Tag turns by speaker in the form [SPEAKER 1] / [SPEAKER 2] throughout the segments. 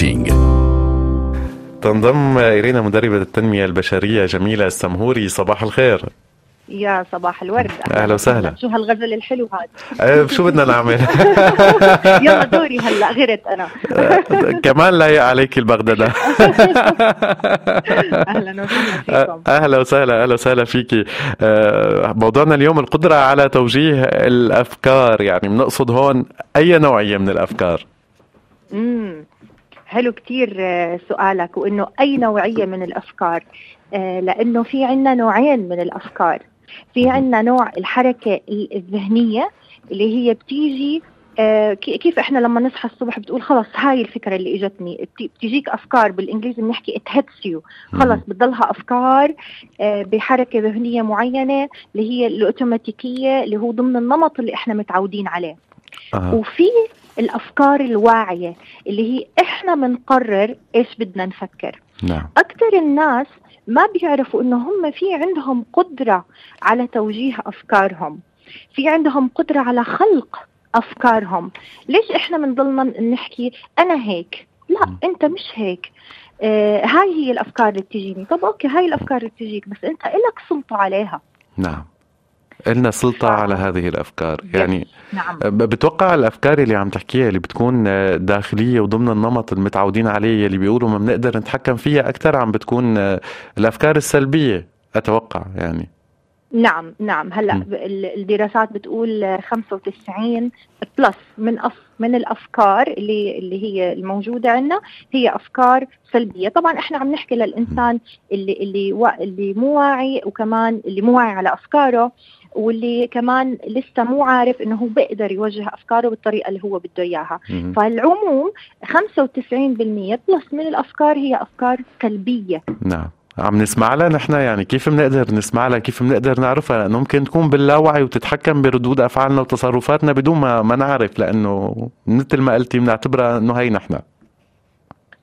[SPEAKER 1] كوتشنج
[SPEAKER 2] تنضم إلينا مدربة التنمية البشرية جميلة السمهوري صباح الخير.
[SPEAKER 3] يا صباح الورد.
[SPEAKER 2] أهلا وسهلا.
[SPEAKER 3] شو هالغزل الحلو هذا؟
[SPEAKER 2] أه، شو بدنا نعمل؟
[SPEAKER 3] يلا دوري هلا غرت أنا.
[SPEAKER 2] كمان لايق عليك البغدادة.
[SPEAKER 3] أهلا وسهلا فيكم.
[SPEAKER 2] أهلا وسهلا أهلا وسهلا فيكي. أه، موضوعنا اليوم القدرة على توجيه الأفكار يعني بنقصد هون أي نوعية من الأفكار؟
[SPEAKER 3] امم حلو كتير آه، سؤالك وإنه أي نوعية من الأفكار آه، لإنه في عندنا نوعين من الأفكار. في عندنا نوع الحركة الذهنية اللي هي بتيجي آه، كي- كيف إحنا لما نصحى الصبح بتقول خلص هاي الفكرة اللي إجتني بت- بتجيك أفكار بالإنجليزي بنحكي it hits you. خلص بتضلها أفكار بحركة ذهنية معينة اللي هي الأوتوماتيكية اللي هو ضمن النمط اللي إحنا متعودين عليه.
[SPEAKER 2] آه.
[SPEAKER 3] وفي الأفكار الواعية اللي هي إحنا بنقرر إيش بدنا نفكر.
[SPEAKER 2] نعم.
[SPEAKER 3] أكثر الناس ما بيعرفوا إنه هم في عندهم قدرة على توجيه أفكارهم. في عندهم قدرة على خلق أفكارهم. ليش إحنا بنضلنا نحكي أنا هيك؟ لا
[SPEAKER 2] مم.
[SPEAKER 3] أنت مش هيك. آه هاي هي الأفكار اللي بتجيني. طب أوكي هاي الأفكار اللي بتجيك بس أنت إلك سلطة عليها.
[SPEAKER 2] نعم. إلنا سلطة على هذه الأفكار. يعني
[SPEAKER 3] نعم.
[SPEAKER 2] بتوقع الأفكار اللي عم تحكيها اللي بتكون داخلية وضمن النمط المتعودين عليه اللي بيقولوا ما بنقدر نتحكم فيها أكثر عم بتكون آه، الأفكار السلبية أتوقع يعني.
[SPEAKER 3] نعم نعم. هلأ الدراسات بتقول آه، 95 plus من أف من الأفكار اللي اللي هي الموجودة عندنا هي أفكار سلبية. طبعا إحنا عم نحكي للإنسان اللي اللي اللي مو واعي وكمان اللي مو واعي على أفكاره. واللي كمان لسه مو عارف إنه هو بيقدر يوجه أفكاره بالطريقة اللي هو بده
[SPEAKER 2] إياها.
[SPEAKER 3] فالعموم 95% بلس من الأفكار هي أفكار سلبية.
[SPEAKER 2] نعم. عم نسمع لها نحن يعني كيف بنقدر نسمع لها كيف بنقدر نعرفها؟ لأنه ممكن تكون باللاوعي وتتحكم بردود أفعالنا وتصرفاتنا بدون ما ما نعرف لأنه مثل ما قلتي بنعتبرها إنه هي نحن.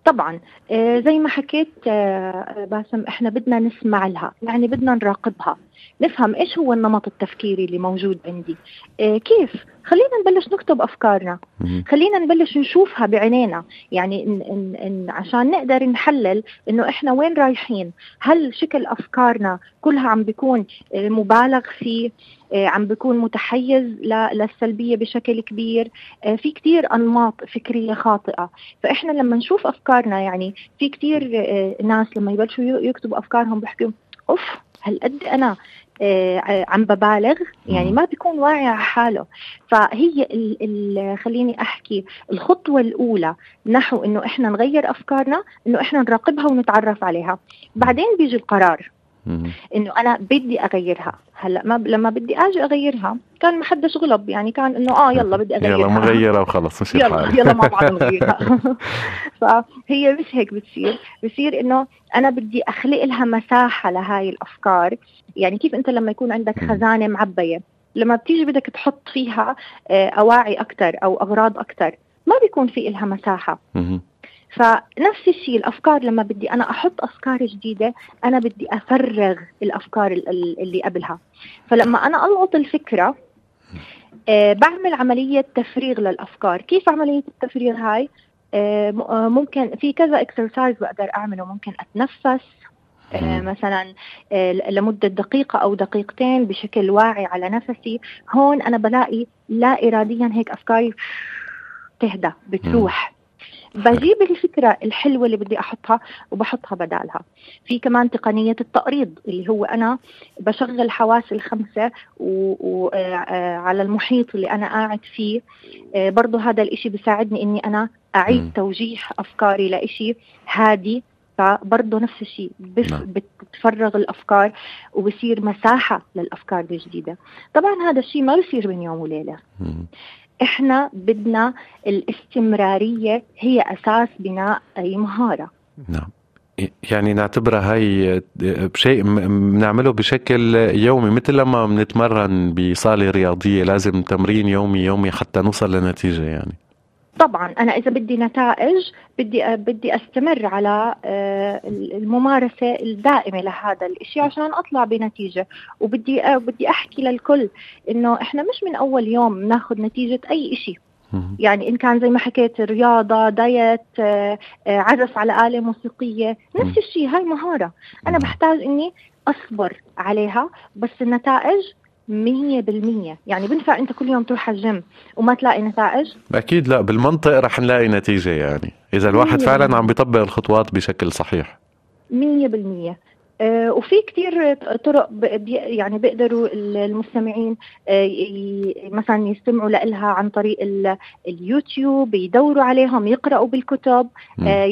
[SPEAKER 3] طبعا. آه، زي ما حكيت آه، باسم إحنا بدنا نسمع لها يعني بدنا نراقبها. نفهم إيش هو النمط التفكيري اللي موجود عندي. آه، كيف؟ خلينا نبلش نكتب
[SPEAKER 2] أفكارنا.
[SPEAKER 3] خلينا نبلش نشوفها بعينينا. يعني إن إن إن عشان نقدر نحلل إنه إحنا وين رايحين. هل شكل أفكارنا كلها عم بيكون آه، مبالغ فيه؟ آه، عم بيكون متحيز للسلبية بشكل كبير؟ آه، في كتير أنماط فكرية خاطئة. فإحنا لما نشوف أفكارنا يعني في كتير آه، ناس لما يبلشوا يكتبوا أفكارهم بيحكوا أوف هالقد أنا آه، عم ببالغ يعني. ما بيكون واعي على حاله فهي ال ال خليني أحكي الخطوة الأولى نحو إنه إحنا نغير أفكارنا إنه إحنا نراقبها ونتعرف عليها بعدين بيجي القرار. إنه أنا بدي أغيرها هلا ما ب- لما بدي أجي أغيرها كان ما حدش غلب يعني كان إنه آه يلا بدي أغيرها.
[SPEAKER 2] يلا مغيره وخلص مش
[SPEAKER 3] يلا
[SPEAKER 2] الحال.
[SPEAKER 3] يلا مع بعض نغيرها. فهي مش هيك بتصير بصير إنه أنا بدي أخلق لها مساحة لهاي الأفكار. يعني كيف أنت لما يكون عندك. خزانة معبية لما بتيجي بدك تحط فيها آه، أواعي أكثر أو أغراض أكثر ما بيكون في إلها
[SPEAKER 2] مساحة.
[SPEAKER 3] فنفس الشيء الأفكار لما بدي أنا أحط أفكار جديدة أنا بدي أفرغ الأفكار ال- ال- اللي قبلها. فلما أنا ألقط الفكرة آه بعمل عملية تفريغ للأفكار. كيف عملية التفريغ هاي؟ آه آه، ممكن في كذا اكسرسايز بقدر أعمله. ممكن أتنفس آه. مثلا لمدة دقيقة أو دقيقتين بشكل واعي على نفسي. هون أنا بلاقي لا اراديا هيك أفكاري تهدى بتروح. بجيب الفكرة الحلوة اللي بدي أحطها وبحطها بدالها في كمان تقنية التقريض اللي هو أنا بشغل حواسي الخمسة وعلى المحيط اللي أنا قاعد فيه آه، برضو هذا الإشي بيساعدني إني أنا أعيد
[SPEAKER 2] مم.
[SPEAKER 3] توجيه أفكاري لإشي هادي فبرضه نفس الشيء بف-
[SPEAKER 2] نعم.
[SPEAKER 3] بتفرغ الأفكار وبصير مساحة للأفكار الجديدة طبعا هذا الشيء ما بصير بين يوم وليلة
[SPEAKER 2] مهم.
[SPEAKER 3] إحنا بدنا الاستمرارية هي أساس بناء أي مهارة.
[SPEAKER 2] نعم. يعني نعتبرها هاي بشيء بنعمله بشكل يومي مثل لما بنتمرن بصالة رياضية لازم تمرين يومي يومي حتى نوصل لنتيجة يعني.
[SPEAKER 3] طبعا أنا إذا بدي نتائج بدي بدي أستمر على آه، الممارسة الدائمة لهذا الإشي عشان أطلع بنتيجة وبدي آه، بدي أحكي للكل إنه إحنا مش من أول يوم ناخذ نتيجة أي إشي
[SPEAKER 2] مهم.
[SPEAKER 3] يعني إن كان زي ما حكيت رياضة دايت آه، عزف على آلة
[SPEAKER 2] موسيقية.
[SPEAKER 3] نفس الشيء هاي مهارة
[SPEAKER 2] أنا.
[SPEAKER 3] بحتاج إني أصبر عليها بس النتائج مية بالمية. يعني بنفع انت كل يوم تروح على الجيم وما تلاقي نتائج؟
[SPEAKER 2] أكيد لا بالمنطق رح نلاقي نتيجة يعني. إذا الواحد فعلا. عم بيطبق الخطوات بشكل صحيح.
[SPEAKER 3] مية بالمية. آه، وفي كتير طرق بي- يعني بيقدروا ال- المستمعين آه، مثلا يستمعوا لها عن طريق ال- اليوتيوب يدوروا عليهم يقرأوا بالكتب. آه،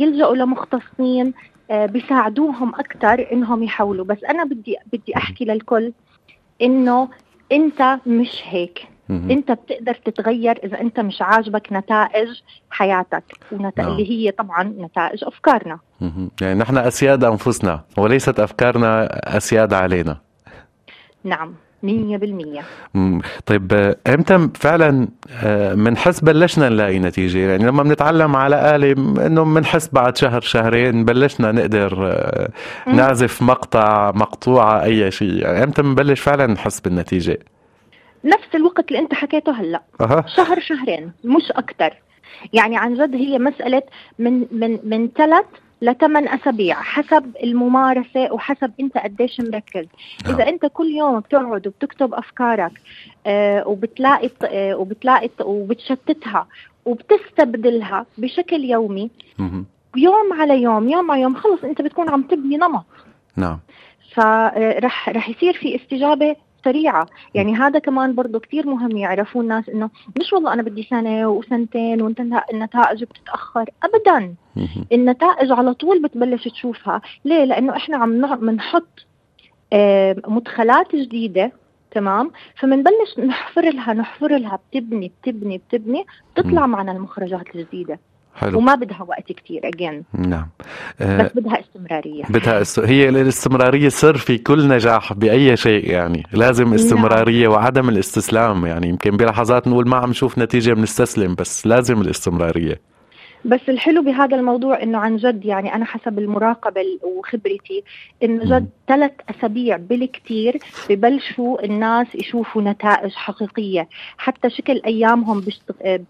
[SPEAKER 3] يلجأوا لمختصين آه، بيساعدوهم أكثر إنهم يحولوا. بس أنا بدي بدي أحكي للكل إنه أنت مش هيك. أنت بتقدر تتغير إذا أنت مش عاجبك نتائج حياتك ونتائج
[SPEAKER 2] نعم.
[SPEAKER 3] اللي هي طبعا نتائج أفكارنا
[SPEAKER 2] مهم. يعني نحن أسياد أنفسنا وليست أفكارنا أسياد علينا
[SPEAKER 3] نعم مية بالمية.
[SPEAKER 2] مم. طيب آه، إمتى فعلا بنحس بلشنا نلاقي نتيجة؟ يعني لما بنتعلم على آلة إنه بنحس بعد شهر شهرين بلشنا نقدر آه،. نعزف مقطع مقطوعة أي شيء. يعني إمتى بنبلش فعلا نحس بالنتيجة؟
[SPEAKER 3] نفس الوقت اللي أنت حكيته هلأ.
[SPEAKER 2] أها.
[SPEAKER 3] شهر شهرين مش أكثر يعني عن جد هي مسألة من من من ثلاث لثمان أسابيع حسب الممارسة وحسب أنت قديش مركز
[SPEAKER 2] نعم.
[SPEAKER 3] إذا أنت كل يوم بتقعد وبتكتب أفكارك آه وبتلاقي آه وبتلاقي وبتشتتها وبتستبدلها بشكل يومي. يوم على يوم يوم على يوم خلص أنت بتكون عم تبني نمط
[SPEAKER 2] نعم
[SPEAKER 3] فرح رح يصير في استجابة سريعة. يعني هذا كمان برضه كتير مهم يعرفوا الناس إنه مش والله أنا بدي سنة وسنتين والنتائج بتتأخر. ابدا. النتائج على طول بتبلش تشوفها. ليه؟ لأنه إحنا عم آه، مدخلات جديدة تمام؟ فمنبلش نحفر لها نحفر لها بتبني بتبني بتبني تطلع معنا المخرجات الجديدة.
[SPEAKER 2] حلو.
[SPEAKER 3] وما بدها وقت كتير اجين
[SPEAKER 2] نعم. آه،
[SPEAKER 3] بس بدها استمرارية.
[SPEAKER 2] بدها است... هي الاستمرارية سر في كل نجاح بأي شيء يعني. لازم استمرارية وعدم الاستسلام يعني. يمكن بلحظات نقول ما عم نشوف نتيجة بنستسلم بس لازم الاستمرارية.
[SPEAKER 3] بس الحلو بهذا الموضوع إنه عن جد يعني أنا حسب المراقبة ال- وخبرتي
[SPEAKER 2] إنه.
[SPEAKER 3] جد ثلاث أسابيع بالكثير ببلشوا الناس يشوفوا نتائج حقيقية حتى شكل أيامهم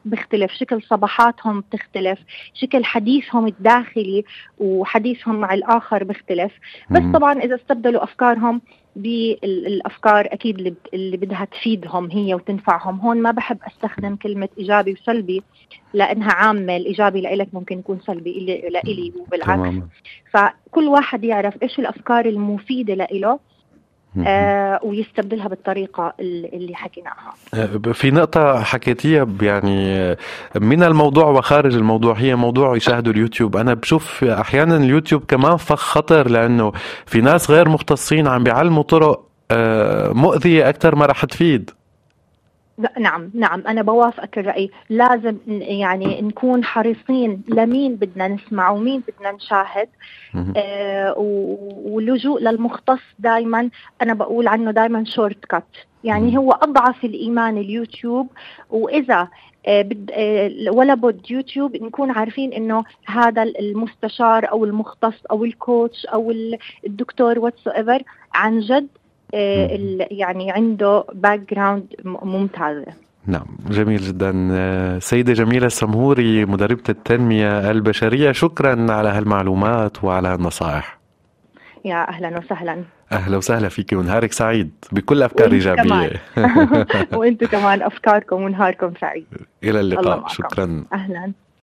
[SPEAKER 3] بيختلف شكل صباحاتهم بتختلف شكل حديثهم الداخلي وحديثهم مع الآخر بيختلف بس. طبعا إذا استبدلوا أفكارهم بالأفكار أكيد اللي بدها تفيدهم هي وتنفعهم هون ما بحب أستخدم كلمة إيجابي وسلبي لأنها عامة الإيجابي لإلك ممكن يكون سلبي إلي- لإلي وبالعكس فكل واحد يعرف إيش الأفكار المفيدة لإله. آه ويستبدلها بالطريقة اللي حكيناها.
[SPEAKER 2] آه، في نقطة حكيتيها يعني آه، من الموضوع وخارج الموضوع هي موضوع يشاهدوا اليوتيوب. أنا بشوف أحيانا اليوتيوب كمان فخ خطر لأنه في ناس غير مختصين عم بيعلموا طرق مؤذية أكثر ما رح تفيد.
[SPEAKER 3] نعم نعم أنا بوافقك الرأي. لازم يعني نكون حريصين لمين بدنا نسمع ومين بدنا نشاهد. آه واللجوء للمختص دائما أنا بقول عنه دائما shortcut يعني. هو أضعف الإيمان اليوتيوب. وإذا آه بد آه ولا بد يوتيوب نكون عارفين إنه هذا المستشار أو المختص أو ال coach أو ال- الدكتور whatsoever عن جد يعني عنده background ممتازه
[SPEAKER 2] نعم جميل جدا. آه، سيدة جميلة السمهوري مدربة التنمية البشرية شكرا على هالمعلومات وعلى هالنصائح
[SPEAKER 3] يا أهلا وسهلا.
[SPEAKER 2] أهلا وسهلا فيك ونهارك سعيد بكل أفكار
[SPEAKER 3] وأنت
[SPEAKER 2] إيجابية.
[SPEAKER 3] وأنتم كمان أفكاركم ونهاركم سعيد.
[SPEAKER 2] إلى
[SPEAKER 3] الله
[SPEAKER 2] اللقاء. شكرا.
[SPEAKER 3] أهلا.